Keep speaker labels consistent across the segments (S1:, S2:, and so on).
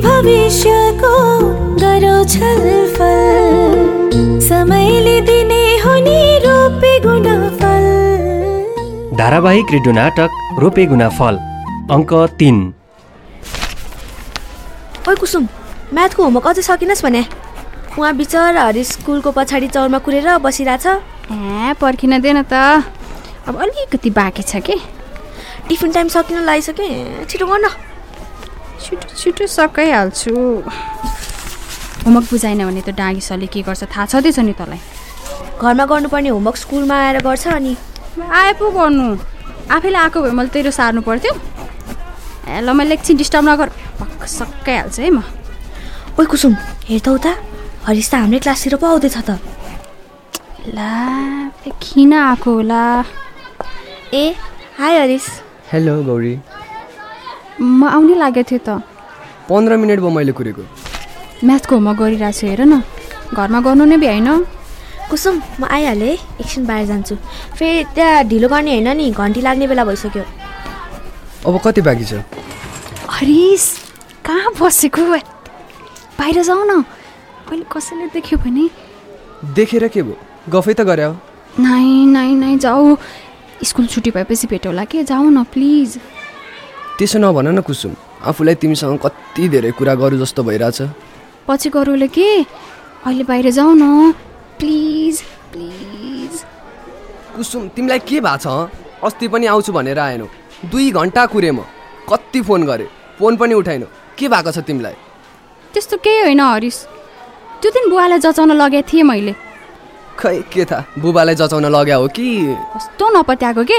S1: भविष्यको गरौ छलफल समयले दिने हुने रोपे गुणफल।
S2: धारावाहिक रेडियो नाटक रोपे गुना फल अङ्क तिन।
S3: ओइ कुसुम म्याथको होमवर्क अझै सकिनस् भने। उहाँ बिचराहरू स्कुलको पछाडि चौरमा कुरेर बसिरहेछ।
S4: ए पर्खिन दे न त। अब अलिकति बाँकी छ कि?
S3: टिफिन टाइम सकिन लागिसकेँ छिटो गर्न।
S4: छिटो छिटो सकाइहाल्छु। होमवर्क बुझाएन भने त डाँगी सरले के गर्छ? थाहा छँदैछ नि तँलाई।
S3: घरमा गर्नुपर्ने होमवर्क स्कुलमा आएर गर्छ अनि?
S4: आए पो गर्नु। आफैले आएको भए मैले तेरो सार्नु पर्थ्यो। ए ल मैले एकछिन डिस्टर्ब नगर। पक्क सकाइहाल्छु है म।
S3: ओइ कुसुम हेर त उता। हरिस त हाम्रै क्लासतिर पो आउँदैछ त।
S4: ला किन आएको होला?
S3: ए हाई हरिस
S5: हेलो गौरी।
S4: म आउनै लागेको थिएँ त।
S5: पन्ध्र मिनट भयो मैले कुरेको।
S4: म्याथको होमवर्क गरिरहेको छु हेर न। घरमा गर्नु नै भ्याइन।
S3: कुसुम म आइहालेँ। है एकछिन बाहिर जान्छु। फेरि त्यहाँ ढिलो गर्ने होइन नि घन्टी लाग्ने बेला भइसक्यो।
S5: अब कति बाँकी छ?
S4: हरिस कहाँ बसेको? बाहिर जाऊ न। कहिले कसैले देख्यो भने?
S5: देखेर के भयो? गफै त गरे
S4: नाइ नाइ नाइ जाऊ। स्कुल छुट्टी भएपछि भेटौँला के? जाऊ न प्लिज।
S5: त्यसो नभन न कुसुम आफूलाई तिमीसँग कति धेरै कुरा गरौँ जस्तो भइरहेछ।
S4: पछि गरौँला के? अहिले बाहिर जाऊ न। Please please.
S5: कुसुम तिमीलाई के भएको छ? अस्ति पनि आउँछु भनेर आएनौ। दुई घन्टा कुरेँ म। कति फोन गरेँ? फोन पनि उठाएनौ के भएको छ तिमीलाई?
S4: त्यस्तो केही होइन हरिस त्यो दिन बुवालाई जचाउन लगेको थिएँ मैले।
S5: खै के थाहा? बुबालाई जचाउन लग्या हो कि?
S4: कस्तो नपत्याएको के?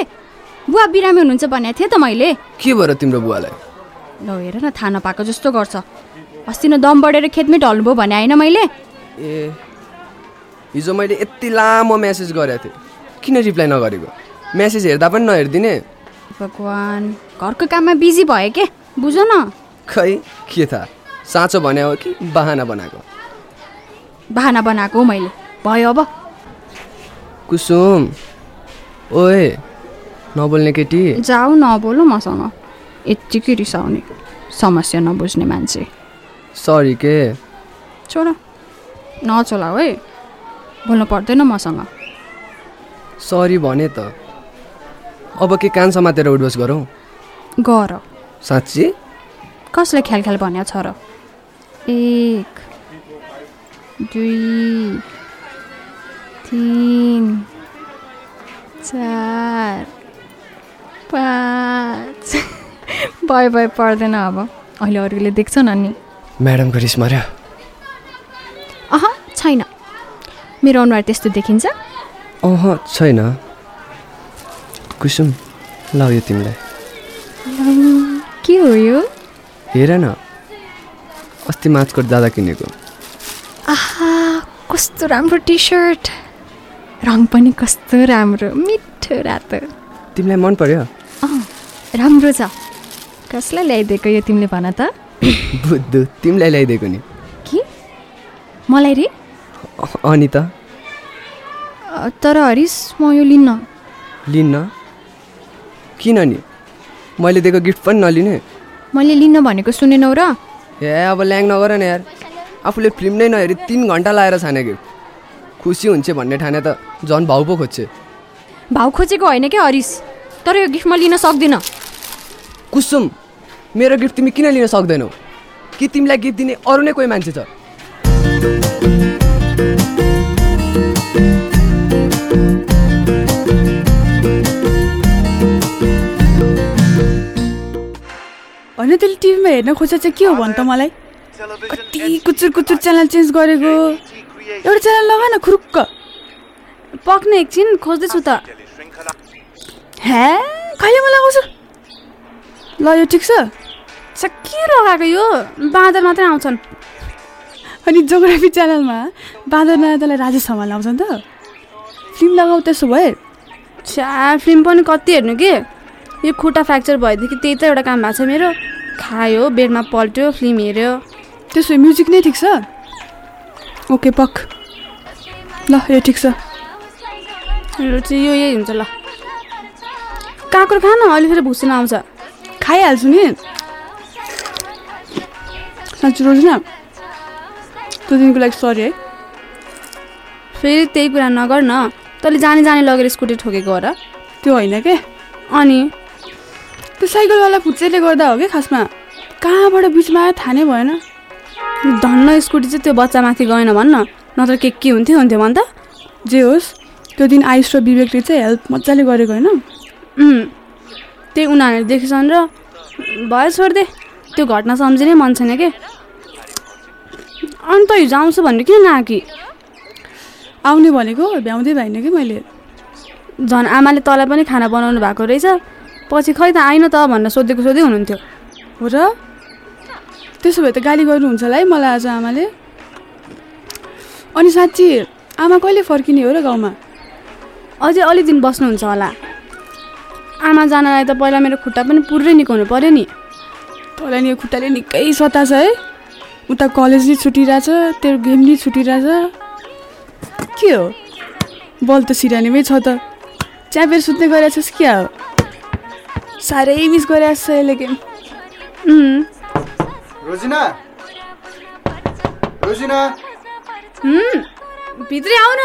S4: बुवा बिरामी हुनुहुन्छ भनेको थिएँ त मैले।
S5: के भयो र तिम्रो बुवालाई?
S4: ल हेर न थाहा नपाएको जस्तो गर्छ। अस्ति न दम बढेर खेतमै ढल्नुभयो भने होइन मैले?
S5: ए हिजो मैले यति लामो मेसेज गरेको थिएँ। किन रिप्लाई नगरेको? मेसेज हेर्दा पनि नहेरिदिने।
S4: भगवान् घरको काममा बिजी भयो के? बुझ न।
S5: खै के थाहा? साँचो भने हो कि बाहना बनाएको?
S4: बाहना बनाएको हो मैले। भयो अब।
S5: कुसुम ओए। नबोल्ने केटी?
S4: जाऊ नबोल मसँग। यत्तिकै रिसाउने समस्या नबुझ्ने मान्छे।
S5: सरी के?
S4: छोड। नचलाऊ है बोल्नु पर्दैन मसँग।
S5: सरी भने त। अब के कान समातेर उठबस गरौँ?
S4: गर।
S5: साँच्ची?
S4: कसले ख्याल ख्याल भन्या छ र? एक दुई तिन चार पाँच भयो भयो पर्दैन अब। अहिले अरूले देख्छन् अनि
S5: म्याडमको रिस मर्यो?
S4: अह छैन। मेरो अनुहार त्यस्तो देखिन्छ?
S5: अह छैन। कुसुम ल यो तिमीलाई।
S4: के हो यो?
S5: हेर न। अस्ति माछकोट जाँदा किनेको।
S4: आहा कस्तो राम्रो टी सर्ट रङ पनि कस्तो राम्रो मिठो रातो।
S5: तिमीलाई मन पर्यो?
S4: अँ राम्रो छ। कसलाई ल्याइदिएको यो तिमीले भन त?
S5: बुद्धु तिमीलाई ल्याइदिएको नि।
S4: कि? मलाई रे?
S5: अनि त?
S4: तर हरिस म यो लिन्न।
S5: लिन्न? किन नि? मैले दिएको गिफ्ट पनि नलिने।
S4: मैले लिन्न भनेको सुनेनौ र?
S5: ए अब ल्याङ नगर न यार। आफूले फिल्म नै नहेरी तिन घन्टा लाएर छाने गिफ्ट। खुसी हुन्छ भन्ने ठाने त झन् भाउ पो खोज्छे।
S4: भाउ खोजेको होइन क्या हरिस? तर यो गिफ्ट म लिन सक्दिनँ।
S5: कुसुम मेरो गिफ्ट तिमी किन लिन सक्दैनौ? कि तिमीलाई गिफ्ट दिने अरू नै कोही मान्छे छ?
S6: होइन त्यसले टिभीमा हेर्न खोजेको चाहिँ के हो भन् त मलाई? कति कुचुर कुचुर च्यानल चेन्ज गरेको? एउटा च्यानल लगा न खुरुक्क?
S4: पक्ने एकछिन खोज्दैछु त।
S6: हे कहिले म लगाउँछु ल यो ठिक छ
S4: छ के लगाएको यो बाँदर मात्रै आउँछन्
S6: अनि जोग्राफी च्यानलमा बाँदर नायतालाई राजेश हमाल आउँछ नि त फिल्म लगाऊ त्यसो भए
S7: छ्या फिल्म पनि कति हेर्नु के यो खुट्टा फ्र्याक्चर भएदेखि त्यही त एउटा काम भएको छ मेरो खायो बेडमा पल्ट्यो फिल्म हेऱ्यो
S6: त्यसो म्युजिक नै ठिक छ ओके पक ल यो ठिक छ
S7: यो चाहिँ यो यही हुन्छ ल काँक्रो खा न अहिले फेरि भुस्न आउँछ।
S6: खाइहाल्छु नि। साँच्ची रोजना। त्यो दिनको लागि सरी है।
S7: फेरि त्यही कुरा नगर न तैँले जाने जाने लगेर स्कुटी ठोकेको हो र।
S6: त्यो होइन के?
S7: अनि?
S6: त्यो साइकलवाला फुच्चेले गर्दा हो कि खासमा? कहाँबाट बिचमा आयो थाहा नै भएन।
S7: धन्न स्कुटी चाहिँ त्यो बच्चामाथि गएन भन्न। नत्र के के हुन्थ्यो हुन्थ्यो भन् त।
S6: जे होस् त्यो दिन आयुष र विवेकले चाहिँ हेल्प मजाले गरेको होइन।
S7: त्यही उनीहरूले देखेछन् र भयो छोडिदे त्यो घटना सम्झिनै मन छैन के? अनि त हिजो आउँछु भन्ने किन नआकी?
S6: आउने भनेको भ्याउँदै भएन कि मैले?
S7: झन् आमाले तँलाई पनि खाना बनाउनु भएको रहेछ पछि खै त आइन त भनेर सोधेको सोधै हुनुहुन्थ्यो।
S6: हो र? त्यसो भए त गाली गर्नुहुन्छ होला है मलाई आज आमाले। अनि साँच्ची आमा कहिले फर्किने हो र गाउँमा?
S7: अझै अलि दिन बस्नुहुन्छ होला। आमा जानलाई त पहिला मेरो खुट्टा पनि पुरै निकाउनु पऱ्यो नि।
S6: तँलाई नि यो खुट्टाले निकै सताछ है। उता कलेज नि छुटिरहेछ तेरो गेम नि छुटिरहेछ। के हो? बल त सिरानीमै छ त। च्यापेर सुत्ने गरेको छस् क्या? हो साह्रै मिस गरिरहेको छ यसले गेम।
S8: रोजिना। रोजिना।
S7: भित्रै आऊ न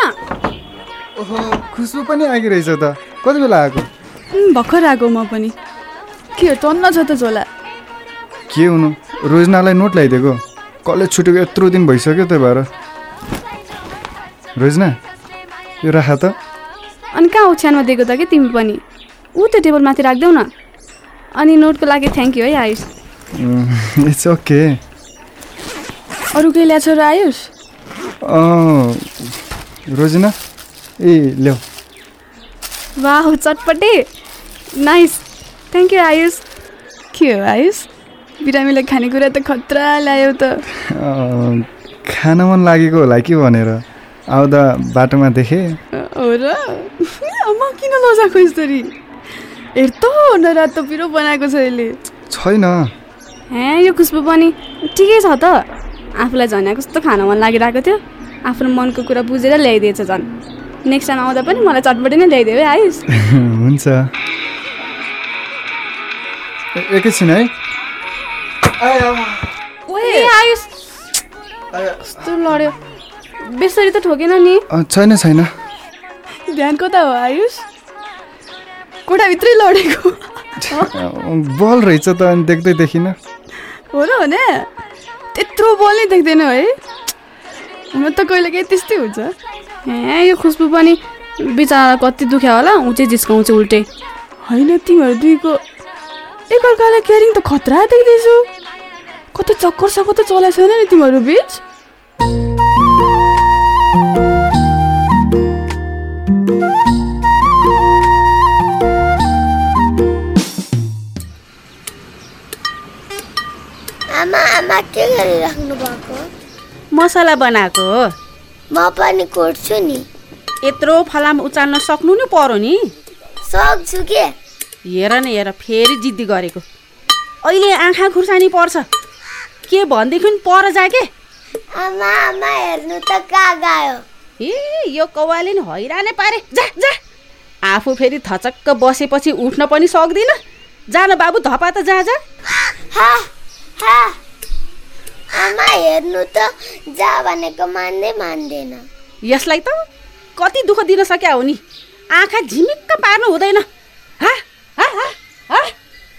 S8: ओहो खुसबु पनि आइरहेछ त। कति बेला आएको?
S6: भर्खर आएको म पनि। के हो टन्न छ त झोला।
S8: के हुनु? रोजनालाई नोट ल्याइदिएको कलेज छुटेको यत्रो दिन भइसक्यो त्यही भएर। रोजना यो राख त।
S7: अनि कहाँ ओछ्यानमा दिएको त कि तिमी पनि? ऊ त्यो टेबलमाथि राखिदेऊ न। अनि नोटको लागि थ्याङ्क यू है आयुष।
S8: इट्स ओके
S6: अरू केही ल्याएको छ र आयुष?
S8: रोजिना। ए ल्याऊ।
S7: वाह चटपटे। नाइस थ्याङ्क यू आयुष
S6: के हो आयुष बिरामीलाई खानेकुरा त खतरा ल्यायो त
S8: खान मन लागेको होला कि भनेर आउँदा बाटोमा देखेँ
S6: हो र अम्मा किन लजाएको यसरी हेर्तो नरातो पिरो बनाएको छ यसले
S8: छैन
S7: हे यो खुसबु पनि ठिकै छ त आफूलाई झन् कस्तो खान मन लागिरहेको थियो आफ्नो मनको कुरा बुझेर ल्याइदिएछ झन् नेक्स्ट टाइम आउँदा पनि मलाई चटपटी नै ल्याइदियो है आयुष
S8: हुन्छ ए- एकैछिन है।
S7: आयुष कस्तो लड्यो। बेसरी त ठोकेन नि।
S8: छैन छैन।
S6: ध्यान कता हो आयुष। कोठाभित्रै लडेको।
S8: बल रहेछ त अनि देख्दै देखिनँ।
S6: हो र भने त्यत्रो बल नै देख्दैन है। हुन त कहिले काहीँ त्यस्तै हुन्छ।
S7: ए यो खुसबु पनि बिचरा कति दुख्यो होला ऊ चाहिँ जिस्काउँछ उल्टै।
S6: होइन तिमीहरू दुईको एकअर्कालाई केयरिङ त खतरा देख्दैछु। कतै चक्कर सक्कर त चलाएको छैन नि तिमीहरू बिच।
S9: आमा आमा के गरिराख्नु भएको?
S10: मसला बनाएको हो।
S9: म पनि कोर्छु नि।
S10: यत्रो फलाम उचाल्न सक्नु नि पर्यो नि।
S9: सक्छु के?
S10: हेर न हेर फेरि जिद्दी गरेको। अहिले आँखा खुर्सानी पर्छ। के भनेदेखि पर जा के?
S9: आमा आमा हेर्नु त कहाँ गयो?
S10: ए यो कौवाले नि हैरानै पारे। जा जा। आफू फेरि थचक्क बसेपछि उठ्न पनि सक्दिनँ। जान बाबु धपा त जा जा।
S9: हा हा। आमा हेर्नु त जा भनेको मान्दै मान्दैन।
S10: यसलाई त कति दुःख दिन सक्या हो नि? आँखा झिमिक्क पार्नु हुँदैन।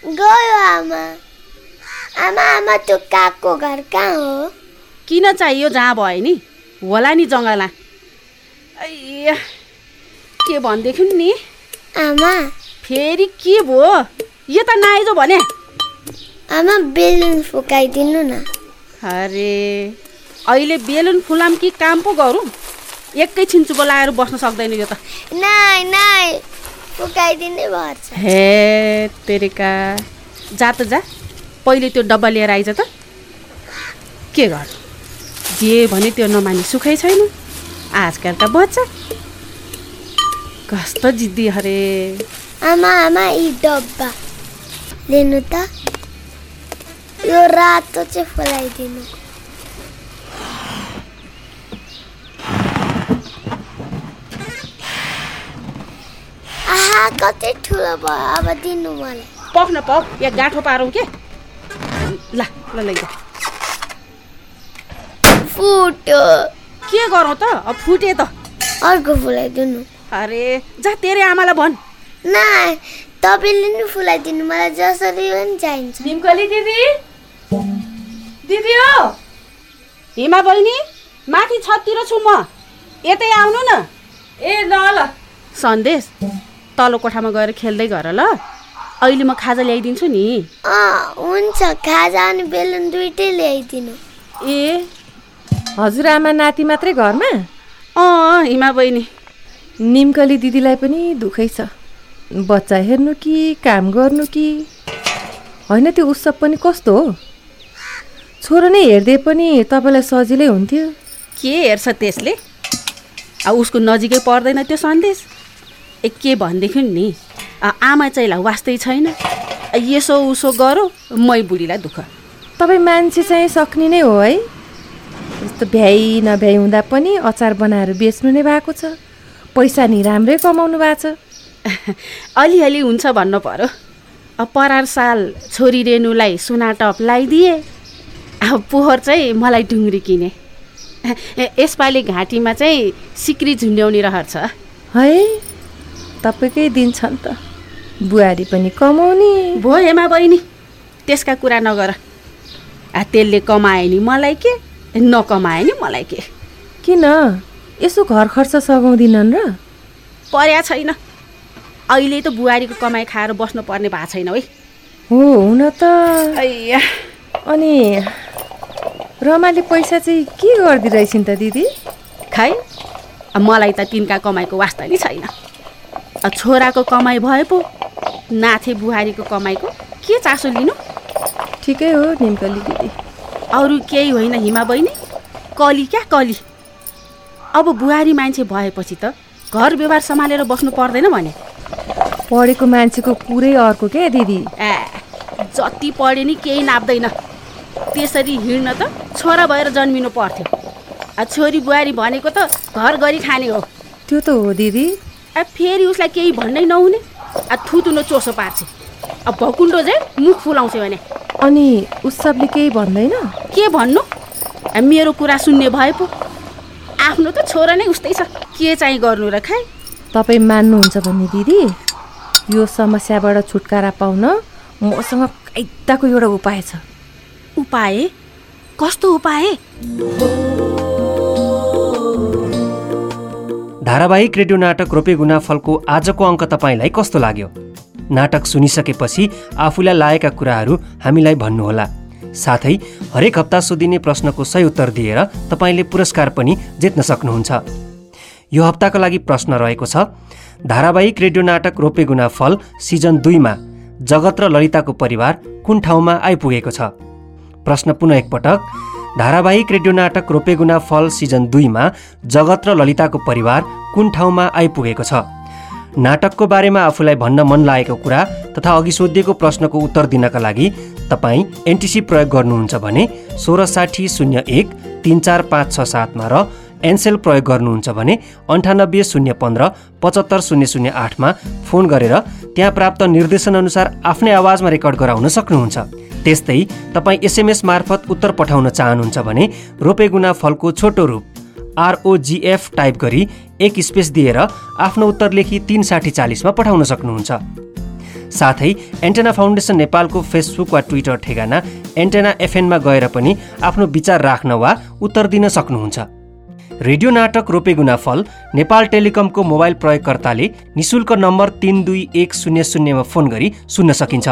S9: गयो आमा। आमा आमा त्यो कागको घर कहाँ हो?
S10: किन चाहियो? जहाँ भयो नि। होला नि जङ्गला के भनेदेखि नि?
S9: आमा।
S10: फेरि के भयो? यो त नआइज भने।
S9: आमा बेलुन फुकाइदिनु न।
S10: अरे अहिले बेलुन फुलाम कि काम पो गरौँ एकैछिन चुप लगाएर बस्न सक्दैन यो त।
S9: नाइ नाइ। फुकाइदिनै पर्छ
S10: हे तेरिका जा त जा। पहिले त्यो डब्बा लिएर आइज त। के गर? जे भने त्यो नमानी सुखै छैन। आजकलका बच्चा कस्तो जिद्दी अरे
S9: आमा आमा यी डब्बा। लिनु त। यो रातो चाहिँ फुलाइदिनु आहा कति ठुलो भयो अब दिनु मलाई
S10: पक न पक या गाँठो पारौँ के? ल ल लैजा
S9: फुट्यो।
S10: के गरौँ त? अब फुटे त।
S9: अर्को फुलाइदिनु
S10: अरे जा तेरे आमालाई भन्।
S9: ना तपाईँले नि फुलाइदिनु मलाई जसरी पनि चाहिन्छ।
S10: निमकली दिदी? दिदी हो। हिमा बहिनी माथि छततिर छु म। यतै आउनु न। ए ल ल। सन्देश। तल्लो कोठामा गएर खेल्दै गर ल। अहिले म खाजा ल्याइदिन्छु नि।
S9: हुन्छ। खाजा अनि बेलुन दुइटै ल्याइदिनु।
S10: ए
S1: हजुरआमा नाति मात्रै घरमा?
S10: अँ हिमा बहिनी।
S1: निमकली दिदीलाई पनि दुखै छ। बच्चा हेर्नु कि काम गर्नु कि? होइन त्यो उत्सव पनि कस्तो हो? छोरो नै हेर्दै पनि तपाईँलाई सजिलै हुन्थ्यो।
S10: के हेर्छ त्यसले? अब उसको नजिकै पर्दैन त्यो सन्देश। ए के भनेदेखि नि? आमा चाहिँ वास्तै छैन। यसो उसो गरौँ मै बुढीलाई दुःख।
S1: तपाईँ मान्छे चाहिँ सक्ने नै हो है। यस्तो भ्याइ नभ्याइ हुँदा पनि अचार बनाएर बेच्नु नै भएको छ। पैसा नि राम्रै कमाउनु भएको छ।
S10: अलिअलि हुन्छ भन्नु पर्यो। अब परार साल छोरी रेणुलाई सुना टप लगाइदिए अब पोहोर चाहिँ मलाई ढुङ्ग्री किने। यसपालि घाँटीमा चाहिँ सिक्री झुन्ड्याउने रहर छ।
S1: है? तपाईँकै दिन छ नि त। बुहारी पनि कमाउने।
S10: भो हेमा बहिनी त्यसका कुरा नगर। आ त्यसले कमाए नि मलाई के नकमाए नि मलाई के।
S1: किन? यसो घर खर्च सघाउँदिनन् र?
S10: पर्या छैन। अहिले त बुहारीको कमाइ खाएर बस्नुपर्ने भएको छैन है
S1: हो हुन त। अनि रमाले पैसा चाहिँ के गरिदिरहेछन् त दिदी?
S10: खै मलाई त तिनका कमाइको वास्ता नि छैन। छोराको कमाइ भए पो। नाथे बुहारीको कमाइको के चासो लिनु?
S1: ठिकै हो निमकली दिदी।
S10: अरू केही होइन हिमा बहिनी? कली क्या कली? अब बुहारी मान्छे भएपछि त घर व्यवहार सम्हालेर बस्नु पर्दैन भने।
S1: पढेको मान्छेको कुरै अर्को क्या दिदी?
S10: ए जति पढे नि केही नाप्दैन। त्यसरी हिँड्न त छोरा भएर जन्मिनु पर्थ्यो। छोरी बुहारी भनेको त घर गरी खाने हो।
S1: त्यो त हो दिदी।
S10: आ फेरि उसलाई केही भन्नै नहुने। आ थुतुनो चोसो पार्छ। अब भकुन्डो चाहिँ मुख फुलाउँछ भने।
S1: अनि उत्सवले केही भन्दैन?
S10: के भन्नु? मेरो कुरा सुन्ने भए पो। आफ्नो त छोरा नै उस्तै छ। के चाहिँ गर्नु र खाइ
S1: तपाईँ मान्नुहुन्छ भने दिदी यो समस्याबाट छुटकारा पाउन मसँग काइदाको एउटा उपाय छ।
S10: उपाय? कस्तो उपाय?
S2: धारावाहिक रेडियो नाटक रोपे गुनाफलको आजको अङ्क तपाईँलाई कस्तो लाग्यो? नाटक सुनिसकेपछि आफूलाई लागेका कुराहरू हामीलाई भन्नुहोला। साथै हरेक हप्ता सोधिने प्रश्नको सही उत्तर दिएर तपाईँले पुरस्कार पनि जित्न सक्नुहुन्छ। यो हप्ताको लागि प्रश्न रहेको छ धारावाहिक रेडियो नाटक रोपे गुना फल सिजन दुईमा जगत र ललिताको परिवार कुन ठाउँमा आइपुगेको छ? प्रश्न पुनः एकपटक। धारावाहिक रेडियो नाटक रोपेगुना फल सिजन दुईमा जगत र ललिताको परिवार कुन ठाउँमा आइपुगेको छ? नाटकको बारेमा आफूलाई भन्न मन लागेको कुरा तथा अघि सोधिएको प्रश्नको उत्तर दिनका लागि तपाईँ एनटिसी प्रयोग गर्नुहुन्छ भने सोह्र साठी शून्य एक तिन चार पाँच छ सातमा र एनसेल प्रयोग गर्नुहुन्छ भने अन्ठानब्बे शून्य पन्ध्र पचहत्तर शून्य शून्य आठमा फोन गरेर त्यहाँ प्राप्त निर्देशनअनुसार आफ्नै आवाजमा रेकर्ड गराउन सक्नुहुन्छ। त्यस्तै तपाईँ एसएमएस मार्फत उत्तर पठाउन चाहनुहुन्छ भने रोपेगुना फलको छोटो रूप आरओजिएफ टाइप गरी एक स्पेस दिएर आफ्नो उत्तर लेखी तिन साठी चालिसमा पठाउन सक्नुहुन्छ। साथै एन्टेना फाउन्डेसन नेपालको फेसबुक वा ट्विटर ठेगाना एन्टेना एफएनमा गएर पनि आफ्नो विचार राख्न वा उत्तर दिन सक्नुहुन्छ। रेडियो नाटक रोपेगुना फल नेपाल टेलिकमको मोबाइल प्रयोगकर्ताले निशुल्क नम्बर तिन दुई एक शून्य शून्यमा फोन गरी सुन्न सकिन्छ।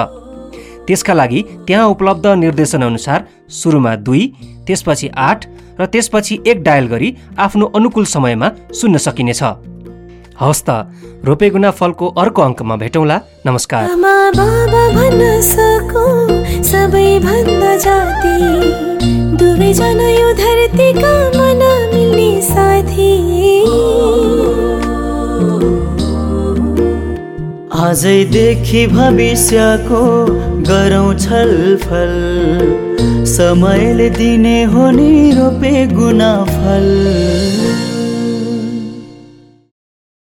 S2: त्यसका लागि त्यहाँ उपलब्ध निर्देशनअनुसार सुरुमा दुई त्यसपछि आठ र त्यसपछि एक डायल गरी आफ्नो अनुकूल समयमा सुन्न सकिनेछ। हवस् त रोपेगुना फलको अर्को अङ्कमा भेटौँला। नमस्कार।
S1: आमा बाबा भन्न सबैभन्दा जाति। यो मन साथी।
S11: आजैदेखि भविष्यको गरौँ छलफल समयले दिने हो नि रोपे गुना फल